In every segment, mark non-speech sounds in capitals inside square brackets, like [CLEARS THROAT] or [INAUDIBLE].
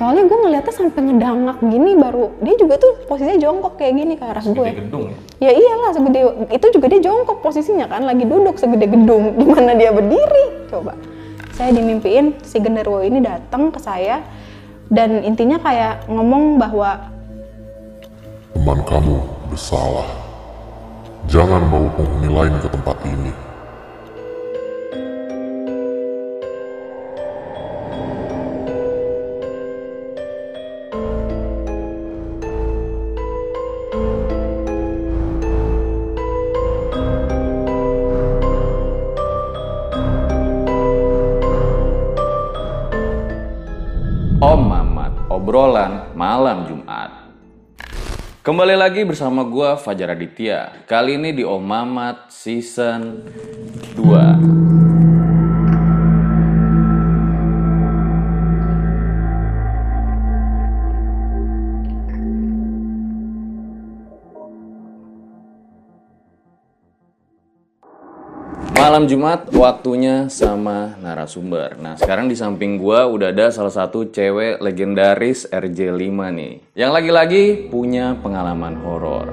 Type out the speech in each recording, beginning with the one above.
Soalnya gue ngeliatnya sampai ngedangak gini baru dia juga tuh posisinya jongkok kayak gini ke arah gue gedung ya? ya iyalah segede itu juga dia jongkok posisinya kan lagi duduk segede gedung [LAUGHS] di mana dia berdiri coba saya dimimpiin si genderuwo ini datang ke saya dan intinya kayak ngomong bahwa Teman kamu bersalah. Jangan bawa penghuni lain ke tempat ini. Kembali lagi bersama gua Fajar Aditya. Kali ini di Om Mamat season Malam Jumat waktunya sama narasumber. Nah, sekarang di samping gua udah ada salah satu cewek legendaris RJ5 nih. Yang lagi-lagi punya pengalaman horor.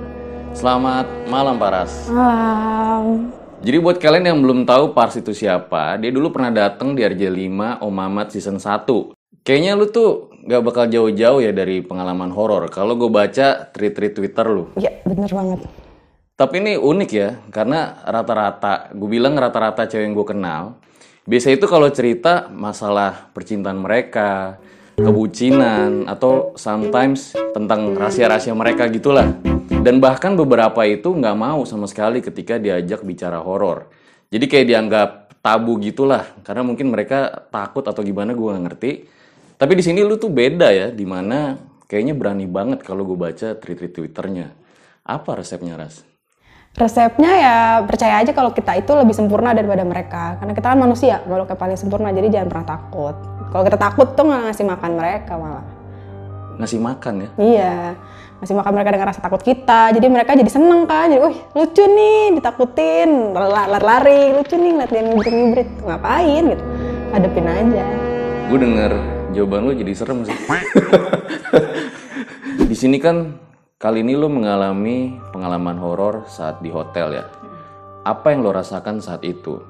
Selamat malam Paras. wow Jadi buat kalian yang belum tahu Pars itu siapa, dia dulu pernah datang di RJ5 Om Mamat season 1. Kayaknya lu tuh gak bakal jauh-jauh ya dari pengalaman horor. Kalau gue baca tweet-tweet Twitter lu. ya bener banget Tapi ini unik ya, karena rata-rata, gue bilang rata-rata cewek yang gue kenal, biasa itu kalau cerita masalah percintaan mereka, kebucinan, atau sometimes tentang rahasia-rahasia mereka gitulah. Dan bahkan beberapa itu nggak mau sama sekali ketika diajak bicara horor. Jadi kayak dianggap tabu gitulah, karena mungkin mereka takut atau gimana gue nggak ngerti. Tapi di sini lu tuh beda ya, di mana kayaknya berani banget kalau gue baca tweet-tweet Twitternya. Apa resepnya, Ras? Resepnya ya percaya aja kalau kita itu lebih sempurna daripada mereka. Karena kita kan manusia yang paling sempurna jadi jangan pernah takut. Kalau kita takut tuh nggak ngasih makan mereka malah. Ngasih makan ya? iya ngasih makan mereka dengan rasa takut kita. Jadi mereka jadi seneng kan jadi wih lucu nih ditakutin lari-lari lucu nih ngeliat dia ngibrit-ngibrit. Ngapain gitu? Hadepin aja. Gue denger jawaban lu jadi serem sih. [LAUGHS] di sini kan kali ini lu mengalami pengalaman horor saat di hotel ya. Apa yang lo rasakan saat itu?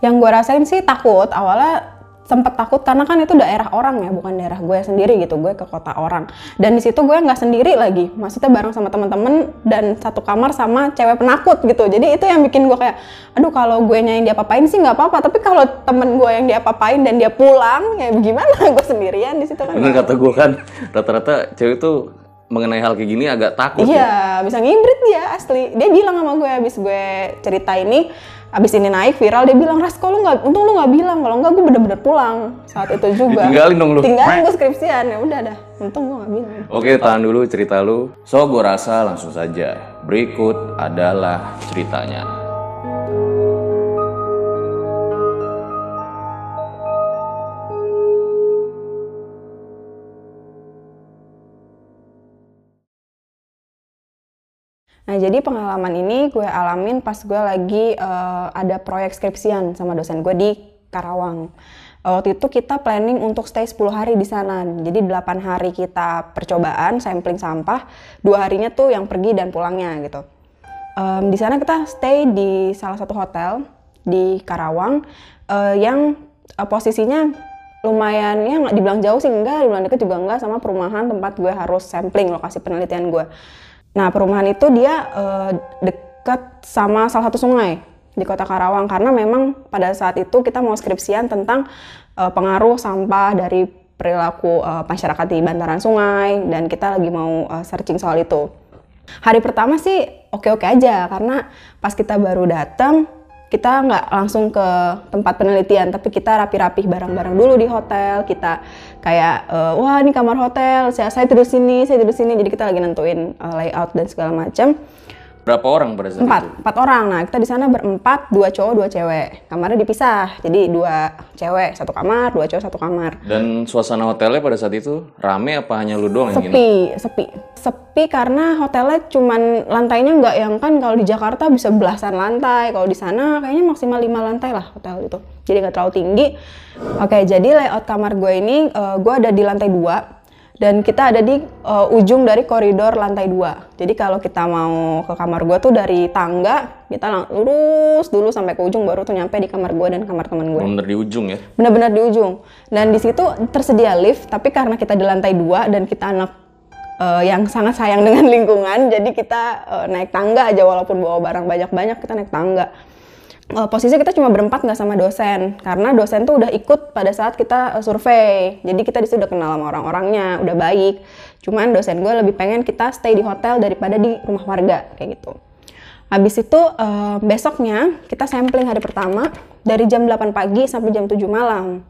yang gue rasain sih takut. Awalnya sempet takut karena kan itu daerah orang ya bukan daerah gue sendiri gitu. Gue ke kota orang. Dan di situ gue nggak sendiri lagi. Maksudnya bareng sama teman-teman dan satu kamar sama cewek penakut gitu. Jadi itu yang bikin gue kayak aduh kalau gue yang dia papain sih nggak apa-apa. Tapi kalau temen gue yang dia papain dan dia pulang ya gimana? [LAUGHS] Gue sendirian di situ kan. Bener kata gue kan, rata-rata cewek tuh mengenai hal kayak gini agak takut ya. Iya, bisa ngibrit dia asli. Dia bilang sama gue abis gue cerita ini, abis ini naik viral, dia bilang ras kok lu nggak, untung lu nggak bilang, kalau nggak gue bener-bener pulang saat itu juga. Ditinggalin dong lu. Tinggalin gue skripsian, ya udah dah. Untung gue nggak bilang. Oke, tahan dulu cerita lu. So, gue rasa langsung saja. Berikut adalah ceritanya. Nah, jadi pengalaman ini gue alamin pas gue lagi eh, ada proyek skripsian sama dosen gue di Karawang. Eh, Waktu itu kita planning untuk stay 10 hari di sana. Jadi 8 hari kita percobaan sampling sampah, dua harinya tuh yang pergi dan pulangnya gitu. Em, di sana kita stay di salah satu hotel di Karawang eh, yang eh, posisinya lumayan ya nggak dibilang jauh sih enggak, dibilang deket juga enggak sama perumahan tempat gue harus sampling lokasi penelitian gue. Nah perumahan itu dia eh, deket sama salah satu sungai di kota Karawang. Karena memang pada saat itu kita mau skripsian tentang eh, pengaruh sampah dari perilaku eh, masyarakat di bantaran sungai. Dan kita lagi mau eh, searching soal itu. Hari pertama sih oke-oke aja. Karena pas kita baru datang kita nggak langsung ke tempat penelitian tapi kita rapi-rapi barang-barang dulu di hotel. Kita kayak eh, wah ini kamar hotel. Saya saya tidur sini saya tidur sini. Jadi kita lagi nentuin eh, layout dan segala macam Berapa orang pada saat empat itu? empat orang. Nah kita di sana berempat dua cowok dua cewek. Kamarnya dipisah jadi dua cewek satu kamar dua cowok satu kamar. Dan suasana hotelnya pada saat itu rame apa hanya lu doang yang gini? sepi sepi. Sepi karena hotelnya cuman lantainya nggak yang kan kalau di Jakarta bisa belasan lantai. Kalau di sana kayaknya maksimal lima lantai lah hotel itu. Jadi nggak terlalu tinggi. Oke jadi layout kamar gue ini eh, gue ada di lantai dua dan kita ada di eh, ujung dari koridor lantai dua jadi kalau kita mau ke kamar gue tuh dari tangga kita lurus dulu sampai ke ujung baru tuh nyampe di kamar gue dan kamar teman gue Bener di ujung ya? benar-benar di ujung. Dan di situ tersedia lift, tapi karena kita di lantai dua dan kita anak eh, yang sangat sayang [LAUGHS] dengan lingkungan, jadi kita eh, naik tangga aja walaupun bawa barang banyak-banyak kita naik tangga. Eh, posisi kita cuma berempat nggak sama dosen, karena dosen tuh udah ikut pada saat kita eh, survei. Jadi kita di situ udah kenal sama orang-orangnya, udah baik. Cuman dosen gue lebih pengen kita stay di hotel daripada di rumah warga kayak gitu. Habis itu eh, besoknya kita sampling hari pertama dari jam 8 pagi sampai jam 7 malam.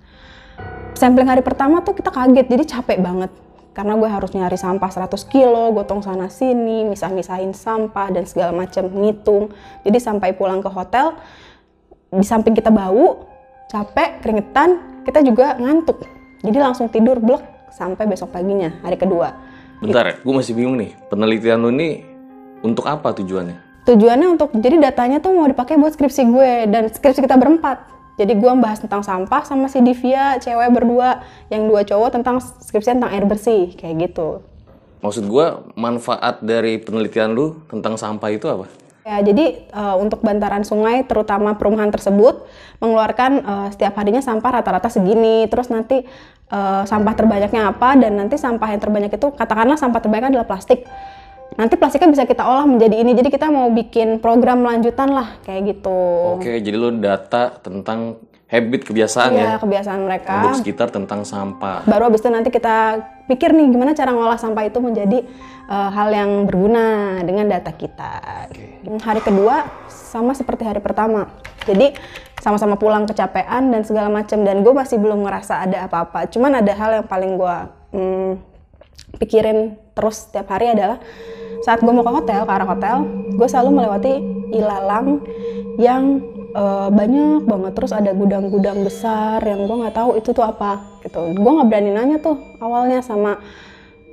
Sampling hari pertama tuh kita kaget, jadi capek banget. Karena gue harus nyari sampah 100 kilo, gotong sana sini, misah-misahin sampah dan segala macam ngitung. Jadi sampai pulang ke hotel, di samping kita bau, capek, keringetan, kita juga ngantuk. Jadi langsung tidur blok sampai besok paginya, hari kedua. Bentar ya, gue masih bingung nih. Penelitian lu ini untuk apa tujuannya? Tujuannya untuk jadi datanya tuh mau dipakai buat skripsi gue dan skripsi kita berempat. Jadi gue membahas tentang sampah sama si Divya, cewek berdua, yang dua cowok tentang skripsi tentang air bersih kayak gitu. Maksud gue, manfaat dari penelitian lu tentang sampah itu apa? Ya, jadi eh, untuk bantaran sungai, terutama perumahan tersebut, mengeluarkan eh, setiap harinya sampah rata-rata segini. Terus nanti eh, sampah terbanyaknya apa, dan nanti sampah yang terbanyak itu, katakanlah sampah terbanyak adalah plastik. Nanti plastiknya bisa kita olah menjadi ini. Jadi kita mau bikin program lanjutan lah, kayak gitu. Oke, jadi lu data tentang habit kebiasaan ya. Iya, kebiasaan mereka. Penduduk sekitar tentang sampah. Baru habis itu nanti kita pikir nih gimana cara ngolah sampah itu menjadi eh, hal yang berguna dengan data kita. Hari kedua sama seperti hari pertama. Jadi sama-sama pulang kecapean dan segala macam dan gue masih belum ngerasa ada apa-apa. Cuman ada hal yang paling gue hmm, pikirin terus setiap hari adalah saat gue mau ke hotel, ke arah hotel, gue selalu melewati ilalang yang eh, banyak banget. Terus ada gudang-gudang besar yang gue nggak tahu itu tuh apa gitu. Gue nggak berani nanya tuh awalnya sama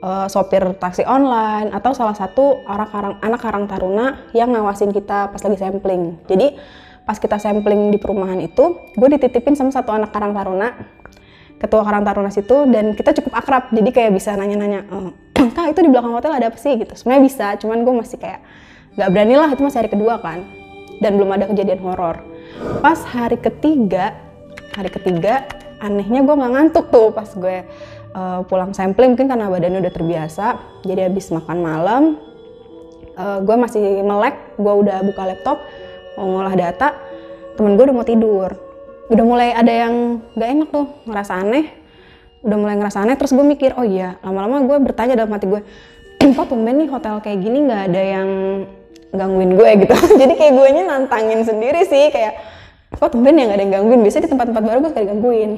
eh, sopir taksi online atau salah satu anak karang anak karang taruna yang ngawasin kita pas lagi sampling. Jadi pas kita sampling di perumahan itu, gue dititipin sama satu anak karang taruna ketua Karang Taruna situ dan kita cukup akrab jadi kayak bisa nanya-nanya "Eh, [CLEARS THROAT] kak itu di belakang hotel ada apa sih gitu sebenarnya bisa cuman gue masih kayak nggak berani lah itu masih hari kedua kan dan belum ada kejadian horor. Pas hari ketiga hari ketiga anehnya gue nggak ngantuk tuh pas gue eh, pulang sampling mungkin karena badannya udah terbiasa jadi habis makan malam eh, gue masih melek gue udah buka laptop mau ngolah data temen gue udah mau tidur. Udah mulai ada yang gak enak tuh ngerasa aneh udah mulai ngerasa aneh terus gue mikir oh iya lama-lama gue bertanya dalam hati gue [CLEARS THROAT] kok tumben nih hotel kayak gini nggak ada yang gangguin gue gitu. [LAUGHS] Jadi kayak gue nya nantangin sendiri sih kayak kok tumben ya nggak ada yang gangguin? Biasanya di tempat-tempat baru gue suka digangguin.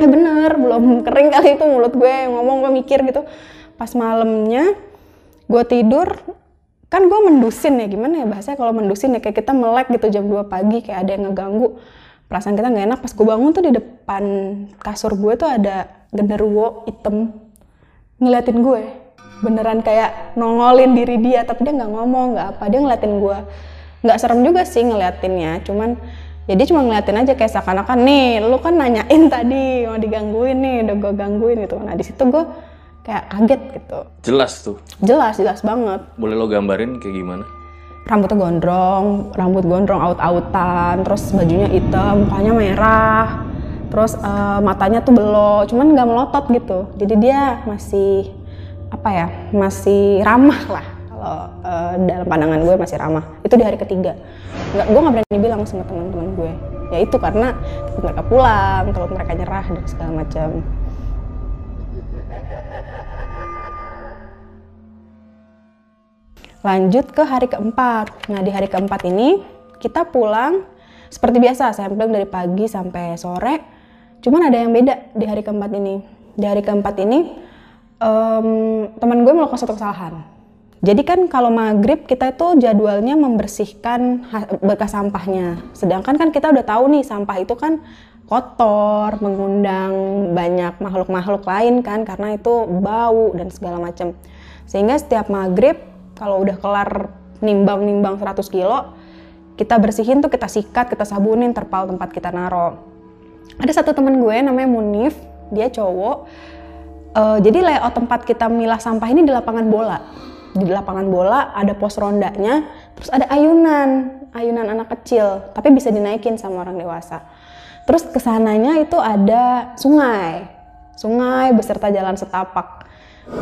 Eh bener belum [LAUGHS] kering kali itu mulut gue ngomong gue mikir gitu. Pas malamnya gue tidur kan gue mendusin ya gimana ya bahasanya kalau mendusin ya kayak kita melek gitu jam 2 pagi kayak ada yang ngeganggu. Perasaan kita nggak enak. Pas gue bangun tuh di depan kasur gue tuh ada genderuwo hitam. Ngeliatin gue beneran kayak nongolin diri dia tapi dia nggak ngomong nggak apa. Dia ngeliatin gue nggak serem juga sih ngeliatinnya cuman ya dia cuma ngeliatin aja kayak seakan-akan nih lu kan nanyain [LAUGHS] tadi mau digangguin nih udah gue gangguin gitu. Nah di situ gue kayak kaget gitu. Jelas tuh. jelas jelas banget. Boleh lo gambarin kayak gimana? rambutnya gondrong, rambut gondrong aut-autan, terus bajunya hitam, mukanya merah, terus eh, matanya tuh belok cuman nggak melotot gitu. Jadi dia masih apa ya masih ramah lah kalau eh, dalam pandangan gue masih ramah itu di hari ketiga nggak gue nggak berani bilang sama teman-teman gue ya itu karena mereka pulang takut mereka nyerah dan segala macam Lanjut ke hari keempat. Nah, di hari keempat ini kita pulang seperti biasa, sampling dari pagi sampai sore. Cuman ada yang beda di hari keempat ini. Di hari keempat ini, em, teman gue melakukan satu kesalahan. Jadi kan kalau maghrib kita itu jadwalnya membersihkan bekas sampahnya. Sedangkan kan kita udah tahu nih sampah itu kan kotor, mengundang banyak makhluk-makhluk lain kan karena itu bau dan segala macam. Sehingga setiap maghrib kalau udah kelar nimbang-nimbang 100 kilo, kita bersihin tuh kita sikat, kita sabunin terpal tempat kita naro. Ada satu temen gue namanya Munif, dia cowok. Eh, jadi layout tempat kita milah sampah ini di lapangan bola. Di lapangan bola ada pos rondanya, terus ada ayunan, ayunan anak kecil, tapi bisa dinaikin sama orang dewasa. Terus ke sananya itu ada sungai, sungai beserta jalan setapak.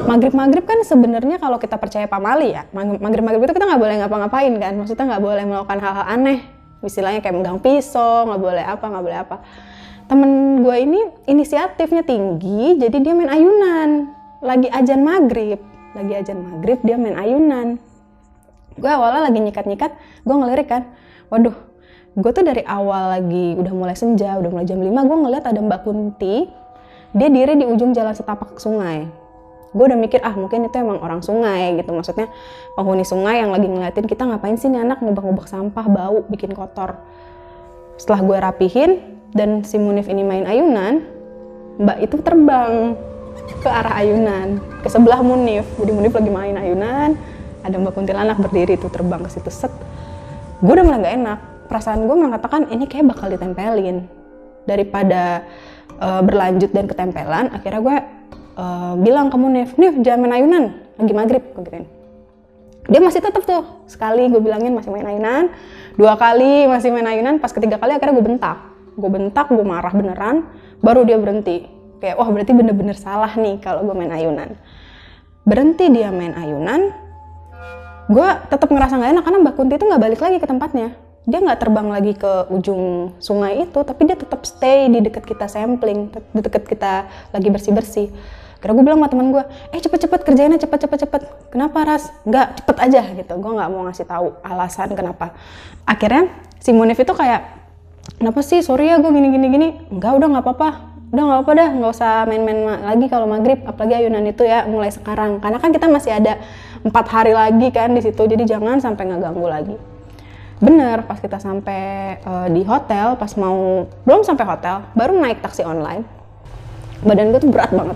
Maghrib-maghrib kan sebenarnya kalau kita percaya pamali ya, mag- maghrib-maghrib itu kita nggak boleh ngapa-ngapain kan, maksudnya nggak boleh melakukan hal-hal aneh, istilahnya kayak megang pisau, nggak boleh apa, nggak boleh apa. Temen gue ini inisiatifnya tinggi, jadi dia main ayunan. Lagi ajan maghrib, lagi ajan maghrib dia main ayunan. Gue awalnya lagi nyikat-nyikat, gue ngelirik kan, waduh, gue tuh dari awal lagi udah mulai senja, udah mulai jam 5, gue ngeliat ada Mbak Kunti, dia diri di ujung jalan setapak sungai. Gue udah mikir, ah mungkin itu emang orang sungai gitu, maksudnya penghuni sungai yang lagi ngeliatin kita ngapain sih nih anak ngubah-ngubah sampah, bau, bikin kotor. Setelah gue rapihin, dan si Munif ini main ayunan, Mbak itu terbang ke arah ayunan, ke sebelah Munif. Jadi Munif lagi main ayunan, ada Mbak Kuntilanak berdiri tuh terbang ke situ set. Gue udah mulai gak enak. Perasaan gue mengatakan ini kayak bakal ditempelin. Daripada eh, berlanjut dan ketempelan, akhirnya gue eh, bilang ke Munif, Nif jangan main ayunan, lagi maghrib, gue gituin. Dia masih tetap tuh, sekali gue bilangin masih main ayunan, dua kali masih main ayunan, pas ketiga kali akhirnya gue bentak. Gue bentak, gue marah beneran, baru dia berhenti. Kayak, wah berarti bener-bener salah nih kalau gue main ayunan. Berhenti dia main ayunan, gue tetap ngerasa nggak enak karena Mbak Kunti itu nggak balik lagi ke tempatnya. Dia nggak terbang lagi ke ujung sungai itu, tapi dia tetap stay di dekat kita sampling, di dekat kita lagi bersih-bersih. Karena gue bilang sama temen gue, eh cepet-cepet kerjainnya cepet-cepet-cepet. Kenapa Ras? Nggak, cepet aja gitu. Gue nggak mau ngasih tahu alasan kenapa. Akhirnya si Munif itu kayak, kenapa sih? Sorry ya gue gini-gini gini. Enggak, udah nggak apa-apa. Udah nggak apa-apa dah, nggak usah main-main ma- lagi kalau maghrib. Apalagi ayunan itu ya mulai sekarang. Karena kan kita masih ada empat hari lagi kan di situ. Jadi jangan sampai ngeganggu lagi. Bener, pas kita sampai eh, di hotel, pas mau belum sampai hotel, baru naik taksi online. Badan gue tuh berat banget.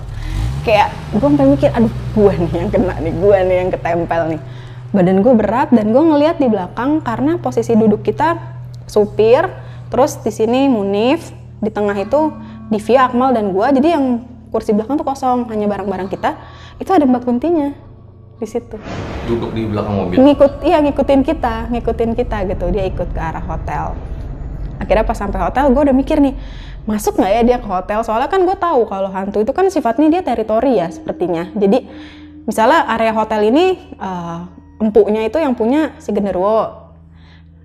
Kayak gue sampai mikir, aduh gue nih yang kena nih, gue nih yang ketempel nih. Badan gue berat dan gue ngeliat di belakang karena posisi duduk kita supir, terus di sini Munif, di tengah itu Divya, Akmal dan gue. Jadi yang kursi belakang tuh kosong, hanya barang-barang kita. Itu ada Mbak Kuntinya di situ Duduk di belakang mobil. ngikut iya ngikutin kita ngikutin kita gitu dia ikut ke arah hotel akhirnya pas sampai hotel gue udah mikir nih masuk nggak ya dia ke hotel soalnya kan gue tahu kalau hantu itu kan sifatnya dia teritori ya sepertinya jadi misalnya area hotel ini eh, empuknya itu yang punya si genderuwo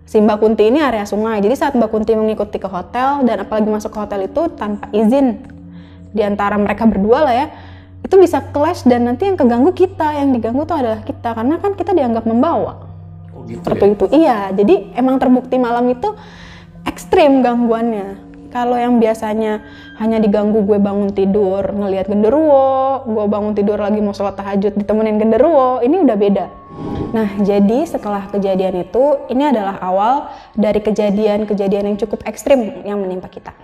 si Mbak Kunti ini area sungai. Jadi saat Mbak Kunti mengikuti ke hotel dan apalagi masuk ke hotel itu tanpa izin di antara mereka berdua lah ya itu bisa clash dan nanti yang keganggu kita yang diganggu tuh adalah kita. Karena kan kita dianggap membawa. Oh gitu seperti ya? itu. Iya jadi emang terbukti malam itu ekstrim gangguannya. Kalau yang biasanya hanya diganggu gue bangun tidur ngelihat genderuwo gue bangun tidur lagi mau sholat tahajud ditemenin genderuwo ini udah beda nah jadi setelah kejadian itu ini adalah awal dari kejadian-kejadian yang cukup ekstrim yang menimpa kita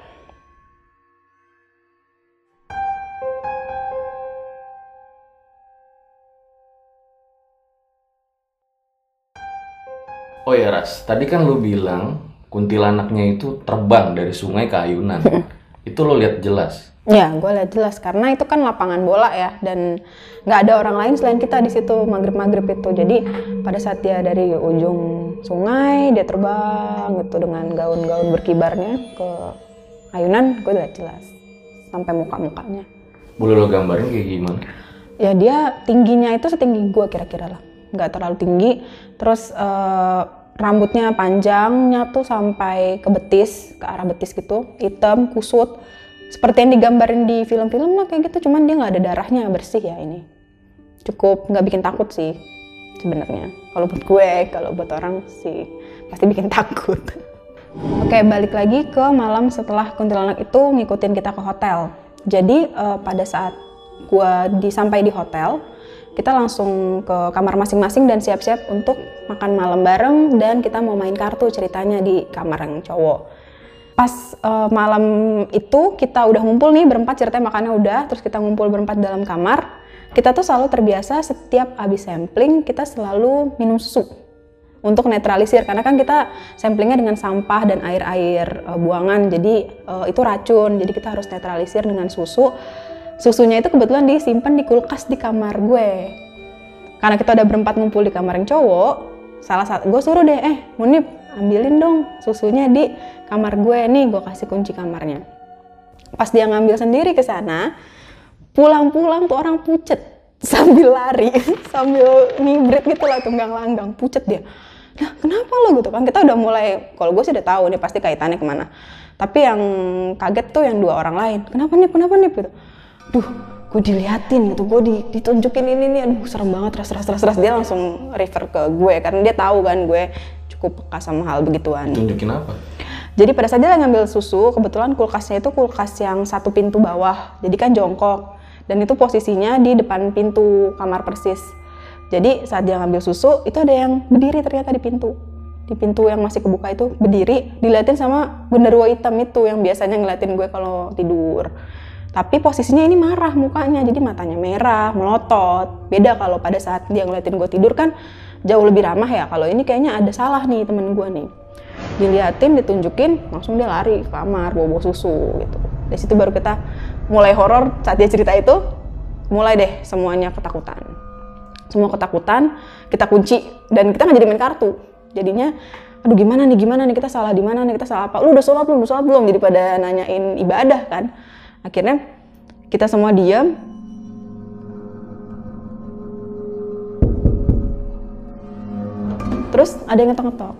Oh ya Ras, tadi kan lu bilang kuntilanaknya itu terbang dari sungai ke ayunan. [LAUGHS] itu lo lihat jelas. Ya, gue lihat jelas karena itu kan lapangan bola ya dan nggak ada orang lain selain kita di situ maghrib-maghrib itu. Jadi pada saat dia dari ujung sungai dia terbang gitu dengan gaun-gaun berkibarnya ke ayunan gue udah jelas sampai muka-mukanya. Boleh lo gambarin kayak gimana? ya dia tingginya itu setinggi gue kira-kira lah. Nggak terlalu tinggi. Terus eh, rambutnya panjangnya tuh sampai ke betis ke arah betis gitu hitam kusut seperti yang digambarin di film-film lah kayak gitu cuman dia nggak ada darahnya bersih ya ini cukup nggak bikin takut sih sebenarnya kalau buat gue kalau buat orang sih pasti bikin takut [LAUGHS] Oke, balik lagi ke malam setelah kuntilanak itu ngikutin kita ke hotel. Jadi eh, pada saat gua di sampai di hotel, kita langsung ke kamar masing-masing dan siap-siap untuk makan malam bareng dan kita mau main kartu ceritanya di kamar yang cowok. Pas eh, malam itu kita udah ngumpul nih berempat ceritanya makannya udah, terus kita ngumpul berempat dalam kamar. Kita tuh selalu terbiasa setiap habis sampling kita selalu minum susu untuk netralisir. Karena kan kita samplingnya dengan sampah dan air-air uh, buangan. Jadi uh, itu racun. Jadi kita harus netralisir dengan susu. Susunya itu kebetulan disimpan di kulkas di kamar gue. Karena kita udah berempat ngumpul di kamar yang cowok salah satu gue suruh deh eh Munib ambilin dong susunya di kamar gue. Nih gue kasih kunci kamarnya. Pas dia ngambil sendiri ke sana pulang-pulang tuh orang pucet [LAUGHS] sambil lari [LAUGHS] sambil ngibrit gitu lah tunggang langgang pucet dia. Nah kenapa lo gitu kan kita udah mulai kalau gue sih udah tahu nih pasti kaitannya ke mana. Tapi yang kaget tuh yang dua orang lain. Kenapa nih kenapa nih gitu? Duh gue diliatin gitu gue di, ditunjukin ini nih aduh serem banget ras ras ras ras. Dia langsung refer ke gue karena dia tahu kan gue cukup peka sama hal begituan Tunjukin apa? jadi pada saat dia ngambil susu, kebetulan kulkasnya itu kulkas yang satu pintu bawah, jadi kan jongkok. Dan itu posisinya di depan pintu kamar persis. Jadi saat dia ngambil susu, itu ada yang berdiri ternyata di pintu. Di pintu yang masih kebuka itu berdiri, diliatin sama genderuwo hitam itu yang biasanya ngeliatin gue kalau tidur. Tapi posisinya ini marah mukanya, jadi matanya merah, melotot. Beda kalau pada saat dia ngeliatin gue tidur kan jauh lebih ramah ya. Kalau ini kayaknya ada salah nih temen gue nih diliatin, ditunjukin, langsung dia lari ke kamar, bawa-bawa susu gitu. Dari situ baru kita mulai horor saat dia cerita itu, mulai deh semuanya ketakutan. Semua ketakutan, kita kunci dan kita nggak jadi main kartu. Jadinya, aduh gimana nih, gimana nih, kita salah di mana nih, kita salah apa? Lu udah sholat belum, udah sholat belum? Jadi pada nanyain ibadah kan. Akhirnya kita semua diam, terus ada yang ngetok-ngetok.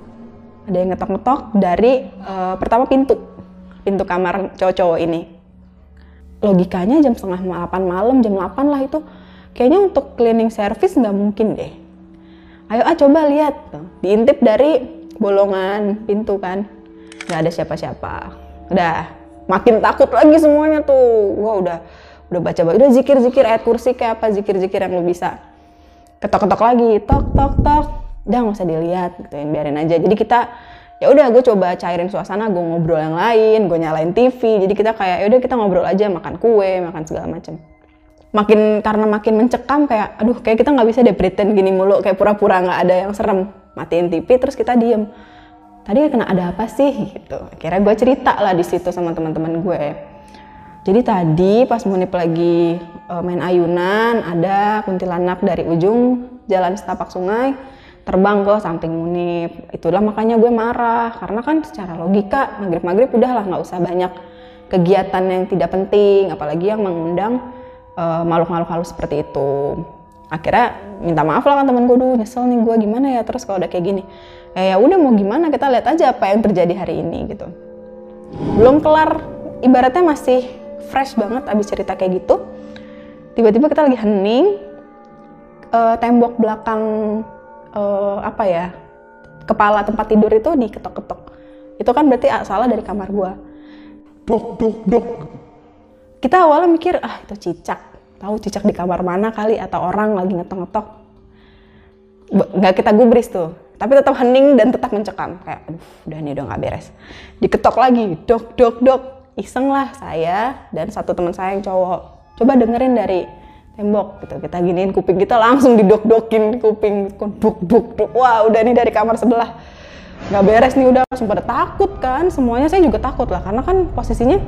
Ada yang ngetok-ngetok dari eh, pertama pintu. Pintu kamar cowok-cowok ini. Logikanya jam setengah 8 malam jam 8 lah itu. Kayaknya untuk cleaning service nggak mungkin deh. Ayo ah coba lihat. Diintip dari bolongan pintu kan. Nggak ada siapa-siapa. Udah makin takut lagi semuanya tuh. Gua udah udah baca udah zikir zikir ayat kursi kayak apa zikir zikir yang lu bisa. Ketok-ketok lagi tok tok tok udah nggak usah dilihat gitu yang biarin aja. Jadi kita ya udah gue coba cairin suasana gue ngobrol yang lain gue nyalain TV jadi kita kayak ya udah kita ngobrol aja makan kue makan segala macam makin karena makin mencekam kayak aduh kayak kita nggak bisa deh pretend gini mulu kayak pura-pura nggak ada yang serem. Matiin TV terus kita diem. Tadi kena ada apa sih? Gitu. Akhirnya gue cerita lah di situ sama teman-teman gue jadi tadi pas Munip lagi eh, main ayunan ada kuntilanak dari ujung jalan setapak sungai terbang ke samping Munip. Itulah makanya gue marah karena kan secara logika maghrib maghrib udahlah nggak usah banyak kegiatan yang tidak penting, apalagi yang mengundang eh, makhluk-makhluk halus seperti itu. Akhirnya minta maaf lah kan temen gue dulu nyesel nih gue gimana ya terus kalau udah kayak gini. Eh, ya udah mau gimana kita lihat aja apa yang terjadi hari ini gitu. Belum kelar ibaratnya masih fresh banget abis cerita kayak gitu. Tiba-tiba kita lagi hening, eh, tembok belakang eh, apa ya kepala tempat tidur itu diketok-ketok. Itu kan berarti ah, salah dari kamar gua. Dok, dok, dok. kita awalnya mikir ah itu cicak. Tahu cicak di kamar mana kali atau orang lagi ngetok-ngetok. Nggak kita gubris tuh. Tapi tetap hening dan tetap mencekam. Kayak aduh udah nih udah nggak beres. Diketok lagi dok dok dok. Iseng lah saya dan satu teman saya yang cowok. Coba dengerin dari tembok gitu. Kita giniin kuping kita langsung didok-dokin kuping buk buk buk. Wah udah nih dari kamar sebelah. Nggak beres nih udah langsung pada takut kan. Semuanya saya juga takut lah. Karena kan posisinya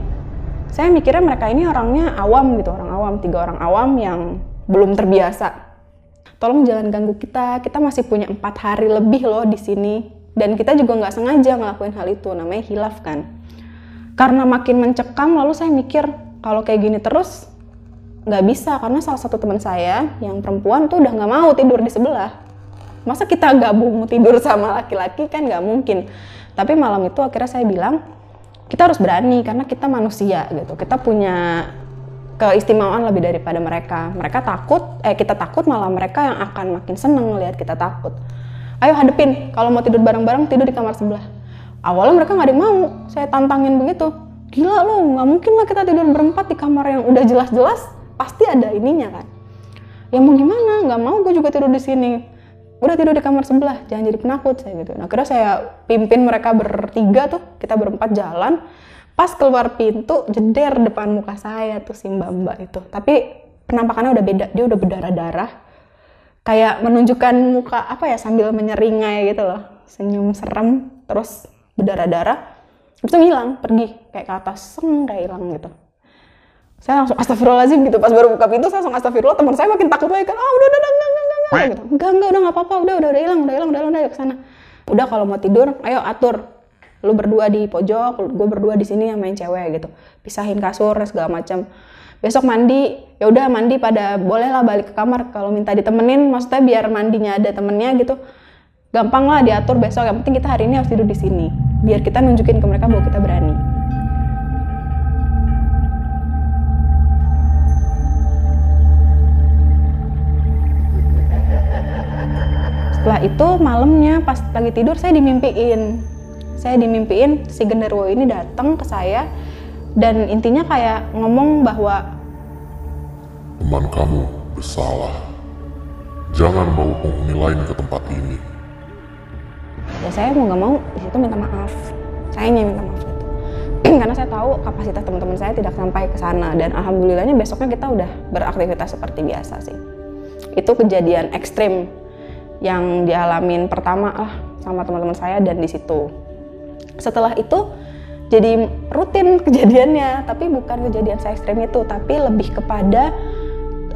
saya mikirnya mereka ini orangnya awam gitu orang awam. Tiga orang awam yang belum terbiasa. Tolong jangan ganggu kita. Kita masih punya empat hari lebih loh di sini. Dan kita juga nggak sengaja ngelakuin hal itu namanya hilaf kan. Karena makin mencekam lalu saya mikir kalau kayak gini terus nggak bisa karena salah satu teman saya yang perempuan tuh udah nggak mau tidur di sebelah. Masa kita gabung tidur sama laki-laki kan nggak mungkin. Tapi malam itu akhirnya saya bilang kita harus berani karena kita manusia gitu. Kita punya keistimewaan lebih daripada mereka. Mereka takut eh kita takut malah mereka yang akan makin seneng melihat kita takut. Ayo hadepin kalau mau tidur bareng-bareng tidur di kamar sebelah. Awalnya mereka nggak ada yang mau saya tantangin begitu. Gila lu nggak mungkin lah kita tidur berempat di kamar yang udah jelas-jelas pasti ada ininya kan? Ya mau gimana? Nggak mau gue juga tidur di sini. Udah tidur di kamar sebelah jangan jadi penakut saya gitu. Nah akhirnya saya pimpin mereka bertiga tuh kita berempat jalan. Pas keluar pintu jeder depan muka saya tuh si mbak mbak itu. Tapi penampakannya udah beda dia udah berdarah-darah. Kayak menunjukkan muka apa ya sambil menyeringai gitu loh. Senyum serem terus berdarah-darah. Habis itu ngilang pergi kayak ke atas seng kayak hilang gitu saya langsung astagfirullahaladzim gitu. Pas baru buka pintu saya langsung astagfirullah teman saya makin takut lagi kan ah udah udah udah enggak enggak enggak enggak gitu. Enggak enggak udah nggak apa-apa udah udah udah hilang udah hilang udah hilang udah ke sana. Udah kalau mau tidur ayo atur. Lu berdua di pojok gue berdua di sini yang main cewek gitu. Pisahin kasur segala macam. Besok mandi. Ya udah mandi pada boleh lah balik ke kamar. Kalau minta ditemenin maksudnya biar mandinya ada temennya gitu. Gampang lah diatur besok. Yang penting kita hari ini harus tidur di sini. Biar kita nunjukin ke mereka bahwa kita berani setelah itu malamnya pas lagi tidur saya dimimpiin. Saya dimimpiin si genderuwo ini datang ke saya dan intinya kayak ngomong bahwa Teman kamu bersalah. Jangan bawa penghuni lain ke tempat ini. ya saya mau nggak mau di situ minta maaf. Saya yang minta maaf itu. [CLEARS THROAT] Karena saya tahu kapasitas teman-teman saya tidak sampai ke sana dan alhamdulillahnya besoknya kita udah beraktivitas seperti biasa sih. Itu kejadian ekstrim yang dialamin pertama lah sama teman-teman saya dan di situ. Setelah itu jadi rutin [LAUGHS] kejadiannya tapi bukan kejadian saya ekstrim itu tapi lebih kepada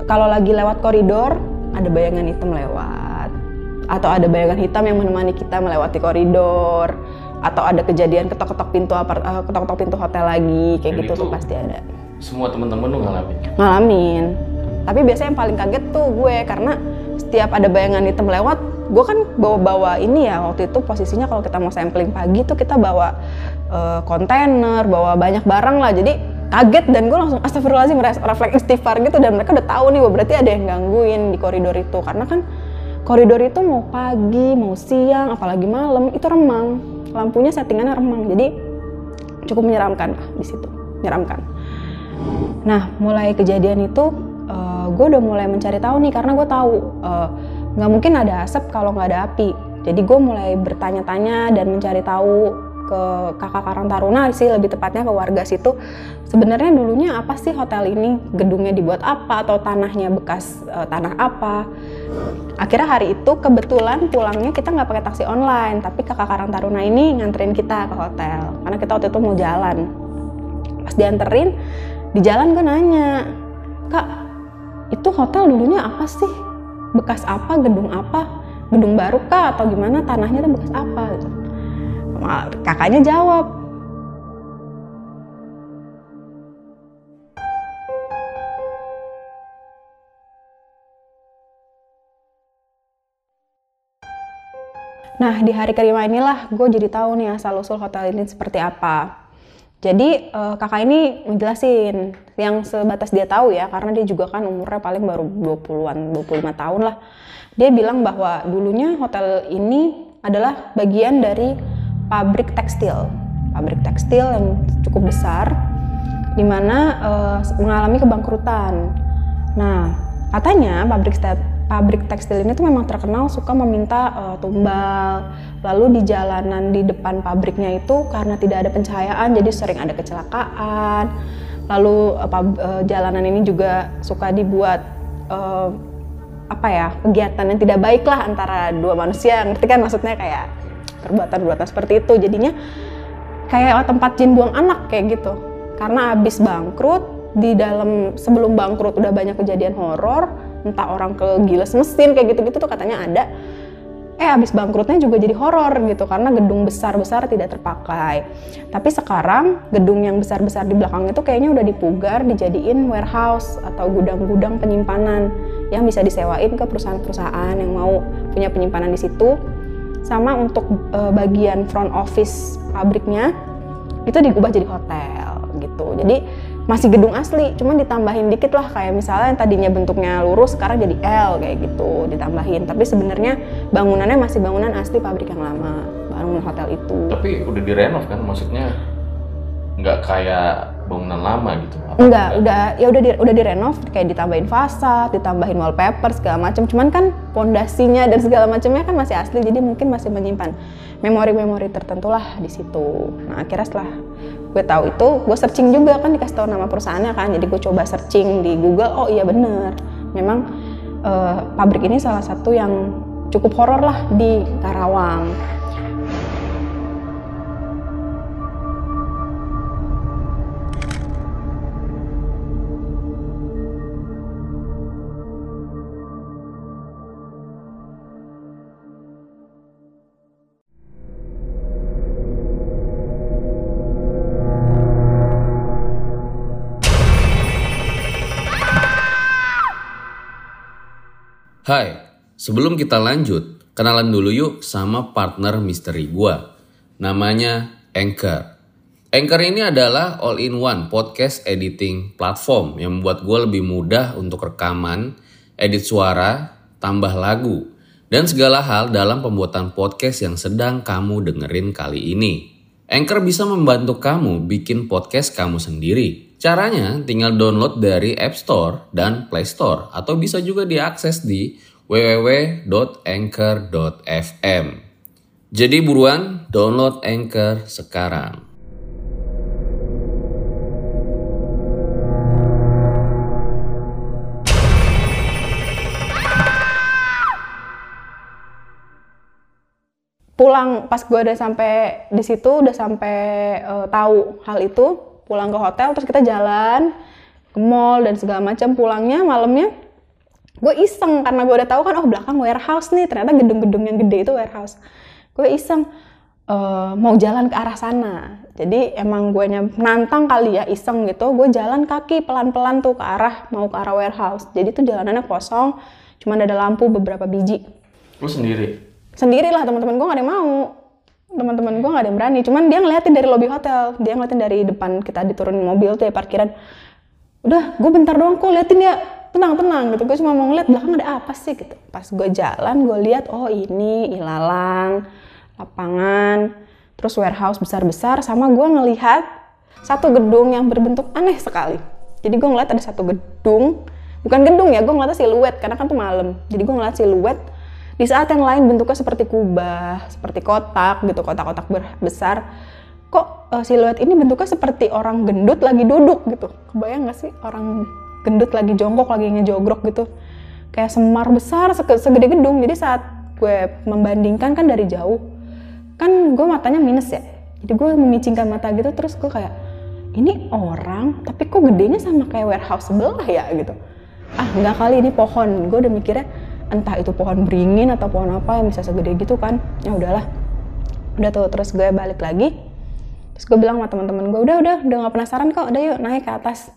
kalau lagi lewat koridor ada bayangan hitam lewat. Atau ada bayangan hitam yang menemani kita melewati koridor. Atau ada kejadian ketok-ketok pintu apart- eh, ketok-ketok pintu hotel lagi kayak Dan gitu itu tuh pasti ada. Semua teman-teman lu ngalamin. ngalamin. Tapi biasanya yang paling kaget tuh gue karena setiap ada bayangan hitam lewat gue kan bawa-bawa ini ya waktu itu posisinya kalau kita mau sampling pagi tuh kita bawa eh, kontainer bawa banyak barang lah. Jadi kaget dan gue langsung astagfirullahaladzim refleks istighfar gitu dan mereka udah tahu nih berarti ada yang gangguin di koridor itu. Karena kan koridor itu mau pagi mau siang apalagi malam itu remang. Lampunya settingannya remang. Jadi cukup menyeramkan lah di situ. Menyeramkan. Nah, mulai kejadian itu gue udah mulai mencari tahu nih karena gue tahu eh, nggak mungkin ada asap kalau nggak ada api. Jadi gue mulai bertanya-tanya dan mencari tahu ke kakak Karang Taruna sih lebih tepatnya ke warga situ. Sebenarnya dulunya apa sih hotel ini? Gedungnya dibuat apa atau tanahnya bekas eh, tanah apa? Akhirnya hari itu kebetulan pulangnya kita nggak pakai taksi online, tapi kakak Karang Taruna ini nganterin kita ke hotel karena kita waktu itu mau jalan. Pas dianterin, di jalan gue nanya, kak itu hotel dulunya apa sih? Bekas apa? Gedung apa? Gedung baru kah? Atau gimana? Tanahnya tuh bekas apa? Gitu. Kakaknya jawab, Nah, di hari kelima inilah gue jadi tahu nih asal usul hotel ini seperti apa. Jadi eh, kakak ini menjelasin yang sebatas dia tahu ya, karena dia juga kan umurnya paling baru 20-an, 25 tahun lah. Dia bilang bahwa dulunya hotel ini adalah bagian dari pabrik tekstil. Pabrik tekstil yang cukup besar, di mana eh, mengalami kebangkrutan. Nah, katanya pabrik pabrik tekstil ini tuh memang terkenal suka meminta eh, tumbal. Lalu di jalanan di depan pabriknya itu karena tidak ada pencahayaan jadi sering ada kecelakaan. Lalu pab- eh, jalanan ini juga suka dibuat eh, apa ya kegiatan yang tidak baik lah antara dua manusia ngerti kan maksudnya kayak perbuatan-perbuatan seperti itu jadinya kayak tempat jin buang anak kayak gitu karena abis bangkrut di dalam sebelum bangkrut udah banyak kejadian horor entah orang kegiles mesin kayak gitu-gitu tuh katanya ada eh abis bangkrutnya juga jadi horor gitu karena gedung besar-besar tidak terpakai. Tapi sekarang gedung yang besar-besar di belakang itu kayaknya udah dipugar dijadiin warehouse atau gudang-gudang penyimpanan yang bisa disewain ke perusahaan-perusahaan yang mau punya penyimpanan di situ. Sama untuk eh, bagian front office pabriknya itu diubah jadi hotel gitu. Jadi masih gedung asli, cuman ditambahin dikit lah kayak misalnya yang tadinya bentuknya lurus sekarang jadi L kayak gitu ditambahin. Tapi sebenarnya bangunannya masih bangunan asli pabrik yang lama, bangunan hotel itu. Tapi udah direnov kan, maksudnya nggak kayak bangunan lama gitu. Enggak, udah ya udah di, udah direnov kayak ditambahin fasad, ditambahin wallpaper segala macam. Cuman kan pondasinya dan segala macamnya kan masih asli, jadi mungkin masih menyimpan memori-memori tertentu lah di situ. Nah akhirnya setelah gue tahu itu, gue searching juga kan dikasih tahu nama perusahaannya kan, jadi gue coba searching di Google, oh iya bener, memang eh, pabrik ini salah satu yang cukup horor lah di Karawang. Hai, sebelum kita lanjut, kenalan dulu yuk sama partner misteri gua. Namanya Anchor. Anchor ini adalah all-in-one podcast editing platform yang membuat gue lebih mudah untuk rekaman, edit suara, tambah lagu, dan segala hal dalam pembuatan podcast yang sedang kamu dengerin kali ini. Anchor bisa membantu kamu bikin podcast kamu sendiri. Caranya tinggal download dari App Store dan Play Store atau bisa juga diakses di www.anchor.fm. Jadi buruan download Anchor sekarang. pulang pas gue udah sampai di situ udah sampai eh, tahu hal itu pulang ke hotel terus kita jalan ke mall dan segala macam. Pulangnya malamnya gue iseng karena gue udah tahu kan oh belakang warehouse nih ternyata gedung-gedung yang gede itu warehouse. Gue iseng eh, mau jalan ke arah sana. Jadi emang gue nantang kali ya iseng gitu gue jalan kaki pelan-pelan tuh ke arah mau ke arah warehouse. Jadi tuh jalanannya kosong cuman ada lampu beberapa biji. Lu sendiri? sendiri lah teman-teman gue gak ada yang mau teman-teman gue gak ada yang berani. Cuman dia ngeliatin dari lobby hotel. Dia ngeliatin dari depan kita diturunin mobil tuh ya parkiran. Udah gue bentar doang kok liatin ya. Tenang tenang gitu. Gue cuma mau ngeliat belakang ada apa sih? gitu. Pas gue jalan gue lihat oh ini ilalang lapangan terus warehouse besar-besar. Sama gue ngelihat satu gedung yang berbentuk aneh sekali. Jadi gue ngeliat ada satu gedung. Bukan gedung ya gue ngeliatnya siluet karena kan tuh malam. Jadi gue ngeliat siluet di saat yang lain bentuknya seperti kubah, seperti kotak gitu, kotak-kotak besar. Kok eh, siluet ini bentuknya seperti orang gendut lagi duduk gitu. Kebayang gak sih orang gendut lagi jongkok, lagi ngejogrok gitu. Kayak semar besar sege- segede gedung. Jadi saat gue membandingkan kan dari jauh, kan gue matanya minus ya. Jadi gue memicingkan mata gitu terus gue kayak ini orang tapi kok gedenya sama kayak warehouse sebelah ya gitu. Ah nggak kali ini pohon. Gue udah mikirnya entah itu pohon beringin atau pohon apa yang bisa segede gitu kan ya udahlah. Udah tuh terus gue balik lagi. Terus gue bilang sama teman-teman gue udah udah udah nggak penasaran kok udah yuk naik ke atas.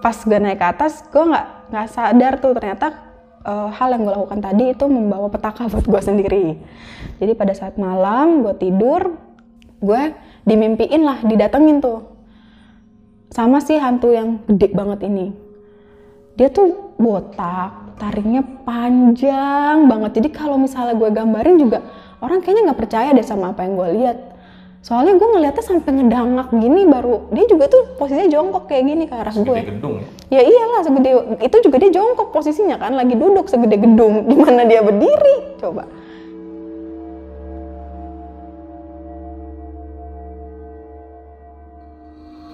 Pas gue naik ke atas gue nggak nggak sadar tuh ternyata eh, hal yang gue lakukan tadi itu membawa petaka buat gue sendiri. Jadi pada saat malam gue tidur gue dimimpiin lah didatengin tuh. Sama si hantu yang gede banget ini. Dia tuh botak, taringnya panjang banget. Jadi kalau misalnya gue gambarin juga orang kayaknya nggak percaya deh sama apa yang gue lihat. Soalnya gue ngeliatnya sampai ngedangak gini baru dia juga tuh posisinya jongkok kayak gini ke arah gue. Gedung ya? Ya iyalah segede itu juga dia jongkok posisinya kan lagi duduk segede gedung [LAUGHS] di mana dia berdiri coba.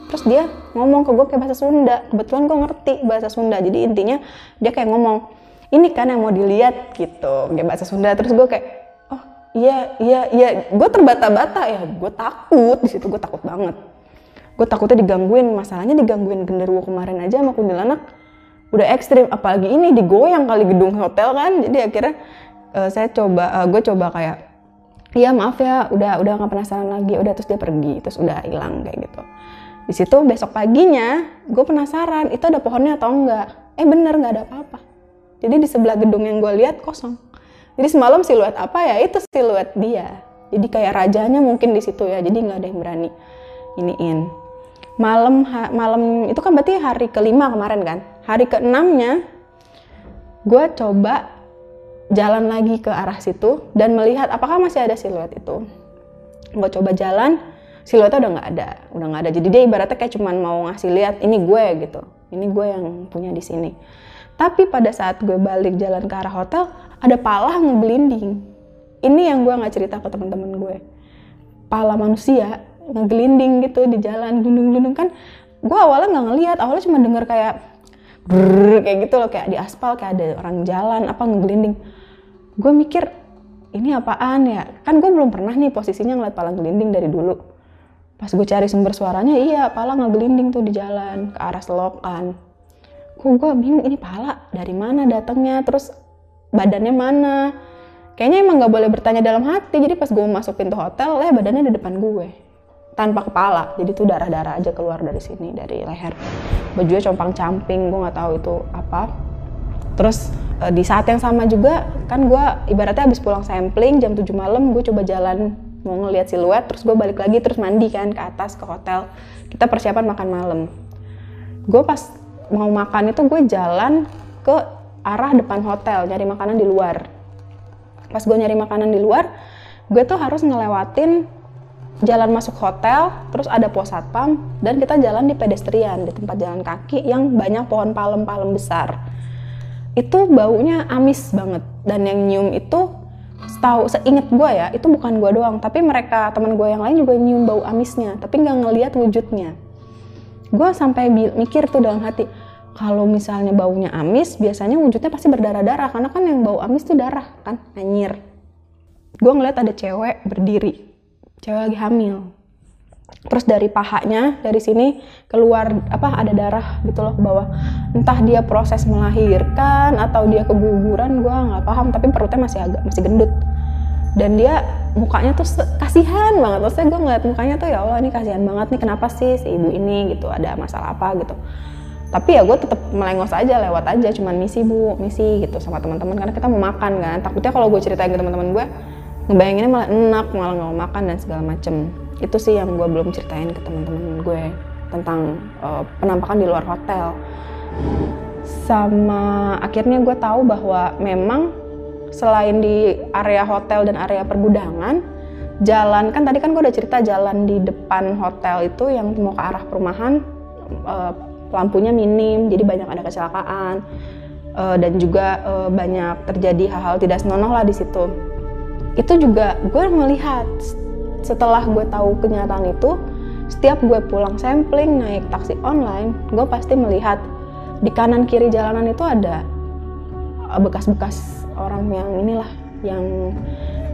Terus dia ngomong ke gue kayak bahasa Sunda. Kebetulan gue ngerti bahasa Sunda. Jadi intinya dia kayak ngomong, ini kan yang mau dilihat gitu. Kayak bahasa Sunda. Terus gue kayak, oh iya, iya, iya. Gue terbata-bata ya. Gue takut. Di situ gue takut banget. Gue takutnya digangguin. Masalahnya digangguin genderuwo kemarin aja sama kuntilanak. Udah ekstrim. Apalagi ini digoyang kali gedung hotel kan. Jadi akhirnya eh, saya coba gue coba kayak iya maaf ya udah udah nggak penasaran lagi udah terus dia pergi terus udah hilang kayak gitu di situ besok paginya gue penasaran itu ada pohonnya atau enggak? Eh bener nggak ada apa-apa. Jadi di sebelah gedung yang gue lihat kosong. Jadi semalam siluet apa ya? Itu siluet dia. Jadi kayak rajanya mungkin di situ ya jadi nggak ada yang berani iniin. Malam malam itu kan berarti hari kelima kemarin kan? Hari keenamnya gue coba jalan lagi ke arah situ dan melihat apakah masih ada siluet itu. Gue coba jalan siluetnya udah nggak ada udah nggak ada. Jadi dia ibaratnya kayak cuman mau ngasih lihat ini gue gitu. Ini gue yang punya di sini. Tapi pada saat gue balik jalan ke arah hotel ada pala ngegelinding ini yang gue nggak cerita ke teman-teman gue. Pala manusia ngegelinding gitu di jalan gunung-gunung kan gue awalnya nggak ngelihat awalnya cuma denger kayak brrrr, kayak gitu loh kayak di aspal kayak ada orang jalan apa ngegelinding gue mikir ini apaan ya? Kan gue belum pernah nih posisinya ngeliat pala gelinding dari dulu pas gue cari sumber suaranya iya pala ngegelinding tuh di jalan ke arah selokan. Kok gue bingung ini pala dari mana datangnya terus badannya mana? Kayaknya emang nggak boleh bertanya dalam hati jadi pas gue masuk pintu hotel eh badannya di depan gue tanpa kepala jadi tuh darah darah aja keluar dari sini dari leher. Bajunya compang camping gue nggak tahu itu apa. Terus eh, di saat yang sama juga kan gue ibaratnya habis pulang sampling jam 7 malam gue coba jalan mau ngeliat siluet terus gue balik lagi terus mandi kan ke atas ke hotel. Kita persiapan makan malam. Gue pas mau makan itu gue jalan ke arah depan hotel nyari makanan di luar. Pas gue nyari makanan di luar gue tuh harus ngelewatin jalan masuk hotel terus ada pos satpam dan kita jalan di pedestrian di tempat jalan kaki yang banyak pohon palem-palem besar. Itu baunya amis banget dan yang nyium itu setahu seinget gue ya itu bukan gue doang tapi mereka teman gue yang lain juga nyium bau amisnya tapi nggak ngelihat wujudnya. Gue sampai mikir tuh dalam hati kalau misalnya baunya amis biasanya wujudnya pasti berdarah-darah karena kan yang bau amis tuh darah kan? Anyir gue ngeliat ada cewek berdiri cewek lagi hamil terus dari pahanya dari sini keluar apa ada darah gitu loh ke bawah. Entah dia proses melahirkan atau dia keguguran gue nggak paham tapi perutnya masih agak masih gendut. Dan dia mukanya tuh kasihan banget. Maksudnya gue ngeliat mukanya tuh ya Allah ini kasihan banget nih kenapa sih si ibu ini? Gitu ada masalah apa? Gitu. Tapi ya gue tetap melengos aja lewat aja cuman misi bu misi gitu sama teman-teman. Karena kita mau makan kan. Takutnya kalau gue ceritain ke teman-teman gue ngebayanginnya malah enak malah nggak mau makan dan segala macem itu sih yang gue belum ceritain ke teman-teman gue tentang eh, penampakan di luar hotel. Sama akhirnya gue tahu bahwa memang selain di area hotel dan area pergudangan jalan kan tadi kan gue udah cerita jalan di depan hotel itu yang mau ke arah perumahan eh, lampunya minim jadi banyak ada kecelakaan. Eh, dan juga eh, banyak terjadi hal-hal tidak senonoh lah di situ. Itu juga gue melihat setelah gue tahu kenyataan itu setiap gue pulang sampling naik taksi online gue pasti melihat di kanan kiri jalanan itu ada eh, bekas-bekas orang yang inilah yang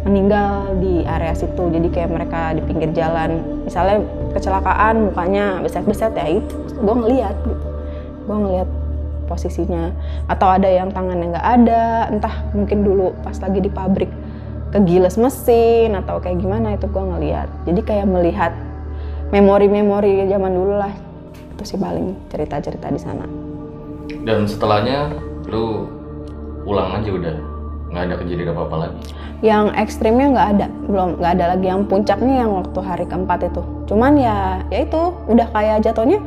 meninggal di area situ. Jadi kayak mereka di pinggir jalan. Misalnya kecelakaan mukanya beset-beset ya itu gue ngeliat gitu. Gue ngeliat posisinya. Atau ada yang tangannya nggak ada entah mungkin dulu pas lagi di pabrik kegiles mesin atau kayak gimana itu gue ngeliat. Jadi kayak melihat memori-memori zaman dulu lah. Itu sih paling cerita-cerita di sana. Dan setelahnya lu pulang aja udah. Nggak ada kejadian apa apa lagi. yang ekstrimnya nggak ada. Belum nggak ada lagi. Yang puncaknya yang waktu hari keempat itu. Cuman ya ya itu. Udah kayak jatuhnya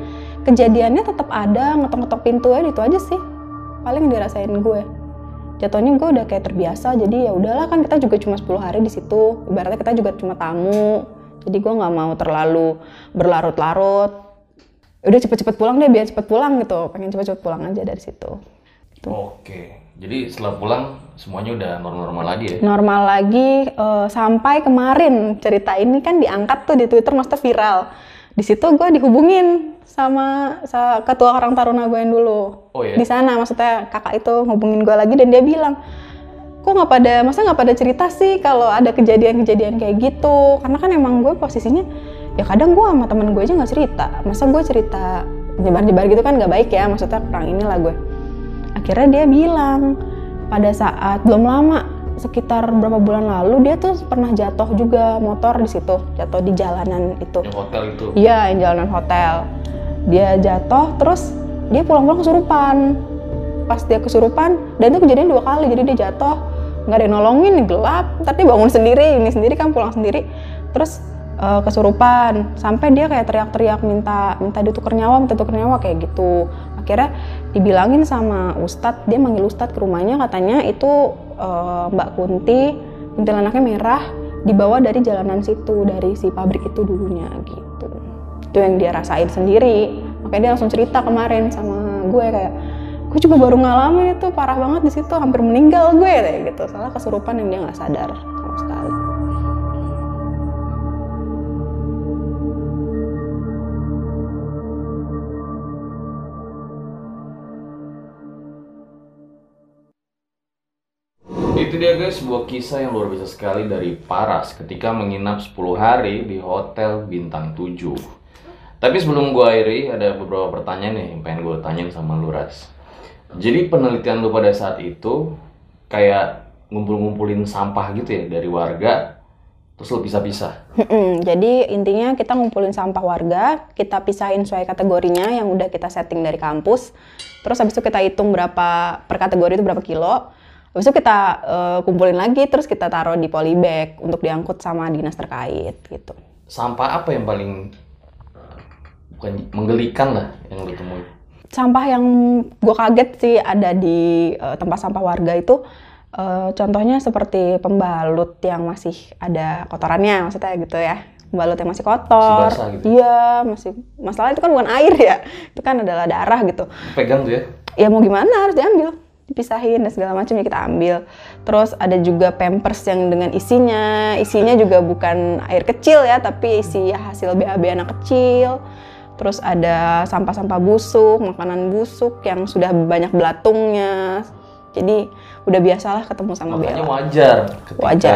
kejadiannya tetap ada ngetok-ngetok pintu aja itu aja sih. Paling dirasain gue jatuhnya gue udah kayak terbiasa jadi ya udahlah kan kita juga cuma 10 hari di situ. Ibaratnya kita juga cuma tamu. Jadi gue nggak mau terlalu berlarut-larut. Udah cepet-cepet pulang deh biar cepet pulang gitu. Pengen cepet-cepet pulang aja dari situ. Oke. Jadi setelah pulang semuanya udah normal-normal lagi ya. normal lagi eh, sampai kemarin. Cerita ini kan diangkat tuh di Twitter maksudnya viral. Di situ gue dihubungin sama, sa- ketua Karang Taruna gue yang dulu. Oh, iya? Di sana maksudnya kakak itu hubungin gue lagi dan dia bilang, kok nggak pada masa nggak pada cerita sih kalau ada kejadian-kejadian kayak gitu? Karena kan emang gue posisinya ya kadang gue sama temen gue aja nggak cerita. Masa gue cerita nyebar-nyebar gitu kan nggak baik ya maksudnya kurang inilah gue akhirnya dia bilang pada saat belum lama sekitar berapa bulan lalu dia tuh pernah jatuh juga motor di situ jatuh di jalanan itu Yang hotel itu. Iya, yang jalanan hotel. Dia jatuh, terus dia pulang-pulang kesurupan. Pas dia kesurupan, dan itu kejadian dua kali. Jadi dia jatuh, nggak ada yang nolongin, gelap. Tapi bangun sendiri, ini sendiri kan pulang sendiri. Terus eh, kesurupan, sampai dia kayak teriak-teriak minta minta ditukar nyawa, minta tukar nyawa kayak gitu. Akhirnya dibilangin sama Ustadz, dia manggil Ustadz ke rumahnya, katanya itu eh, Mbak Kunti, kuntilanaknya merah, dibawa dari jalanan situ, dari si pabrik itu dulunya gitu. Itu yang dia rasain sendiri. Makanya dia langsung cerita kemarin sama gue kayak, gue juga baru ngalamin itu parah banget di situ, hampir meninggal gue kayak gitu. Salah kesurupan yang dia nggak sadar sama sekali. Itu dia guys, sebuah kisah yang luar biasa sekali dari Paras ketika menginap 10 hari di Hotel Bintang 7. Tapi sebelum gua akhiri, ada beberapa pertanyaan nih yang pengen gue tanyain sama lu Ras. Jadi penelitian lu pada saat itu kayak ngumpul-ngumpulin sampah gitu ya dari warga, terus lu pisah-pisah. Mm-mm, Jadi intinya kita ngumpulin sampah warga, kita pisahin sesuai kategorinya yang udah kita setting dari kampus. Terus habis itu kita hitung berapa per kategori itu berapa kilo. Habis itu kita eh, kumpulin lagi, terus kita taruh di polybag untuk diangkut sama dinas terkait gitu. Sampah apa yang paling bukan menggelikan lah yang lu temuin? Sampah yang gue kaget sih ada di eh, tempat sampah warga itu, eh, contohnya seperti pembalut yang masih ada kotorannya, maksudnya gitu ya. Pembalut yang masih kotor. Masih basah gitu? Iya, masih. Masalah itu kan bukan air ya, itu kan adalah darah gitu. Pegang tuh ya. ya mau gimana harus diambil dipisahin dan segala macam ya kita ambil. Terus ada juga pampers yang dengan isinya isinya juga bukan air kecil ya tapi isi hasil BAB anak kecil. Terus ada sampah-sampah busuk makanan busuk yang sudah banyak belatungnya. Jadi udah biasalah ketemu sama Makanya Bella. wajar ketika Wajar.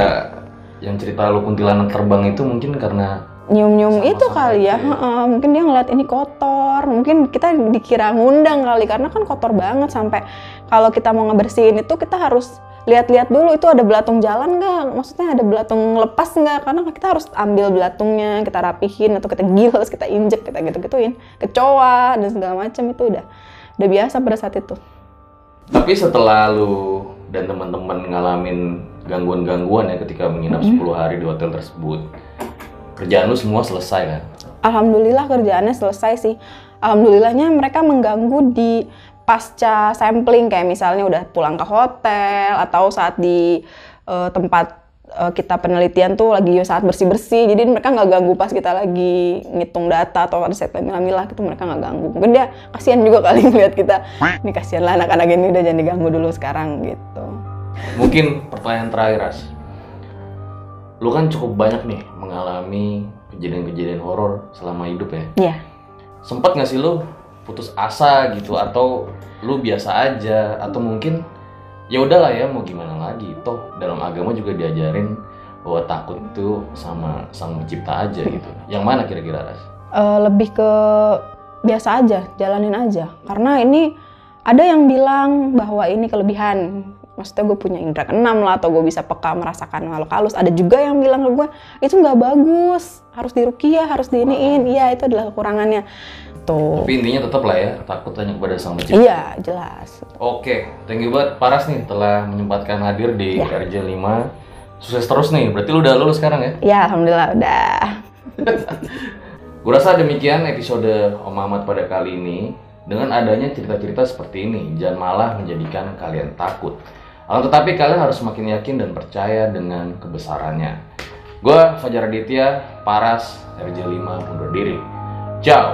yang cerita lu kuntilanak terbang itu mungkin karena nyium-nyium itu kali ya, ya. mungkin dia ngeliat ini kotor, mungkin kita dikira ngundang kali karena kan kotor banget sampai kalau kita mau ngebersihin itu kita harus lihat-lihat dulu itu ada belatung jalan nggak, maksudnya ada belatung lepas nggak, karena kita harus ambil belatungnya, kita rapihin atau kita giles, kita injek, kita gitu-gituin, kecoa dan segala macam itu udah udah biasa pada saat itu. Tapi setelah lu dan teman-teman ngalamin gangguan-gangguan ya ketika menginap Mm-hmm. 10 hari di hotel tersebut, kerjaan lu semua selesai kan? Alhamdulillah kerjaannya selesai sih. Alhamdulillahnya mereka mengganggu di pasca sampling kayak misalnya udah pulang ke hotel atau saat di eh, tempat eh, kita penelitian tuh lagi saat bersih-bersih. Jadi mereka nggak ganggu pas kita lagi ngitung data atau ada set milah-milah gitu mereka nggak ganggu. Mungkin dia kasihan juga kali [LAUGHS] ngeliat kita. Ini kasihan lah anak-anak ini udah jangan diganggu dulu sekarang gitu. Mungkin pertanyaan terakhir Ras. Lu kan cukup banyak nih mengalami kejadian-kejadian horor selama hidup ya. Iya. Sempat nggak sih lu putus asa gitu atau lu biasa aja atau mungkin ya udahlah ya mau gimana lagi toh dalam agama juga diajarin bahwa takut itu sama sang pencipta aja gitu. Yang mana kira-kira Ras? Eh, lebih ke biasa aja, jalanin aja. Karena ini ada yang bilang bahwa ini kelebihan. Maksudnya gue punya indera keenam lah, atau gue bisa peka merasakan makhluk halus. Ada juga yang bilang ke gue, itu nggak bagus, harus dirukiah, harus diiniin. Iya, itu adalah kekurangannya. Tuh. Tapi intinya tetap lah ya, takut hanya kepada sang pencipta. Iya, jelas. Oke, thank you banget Paras nih telah menyempatkan hadir di Ya. RJ5. Sukses terus nih, berarti lu udah lulus sekarang ya? Ya, alhamdulillah udah. [LAUGHS] Gue rasa demikian episode Om Ahmad pada kali ini. Dengan adanya cerita-cerita seperti ini, jangan malah menjadikan kalian takut. Akan tetapi kalian harus semakin yakin dan percaya dengan kebesarannya. Gue Fajar Aditya, Paras, RJ5 undur diri. Ciao!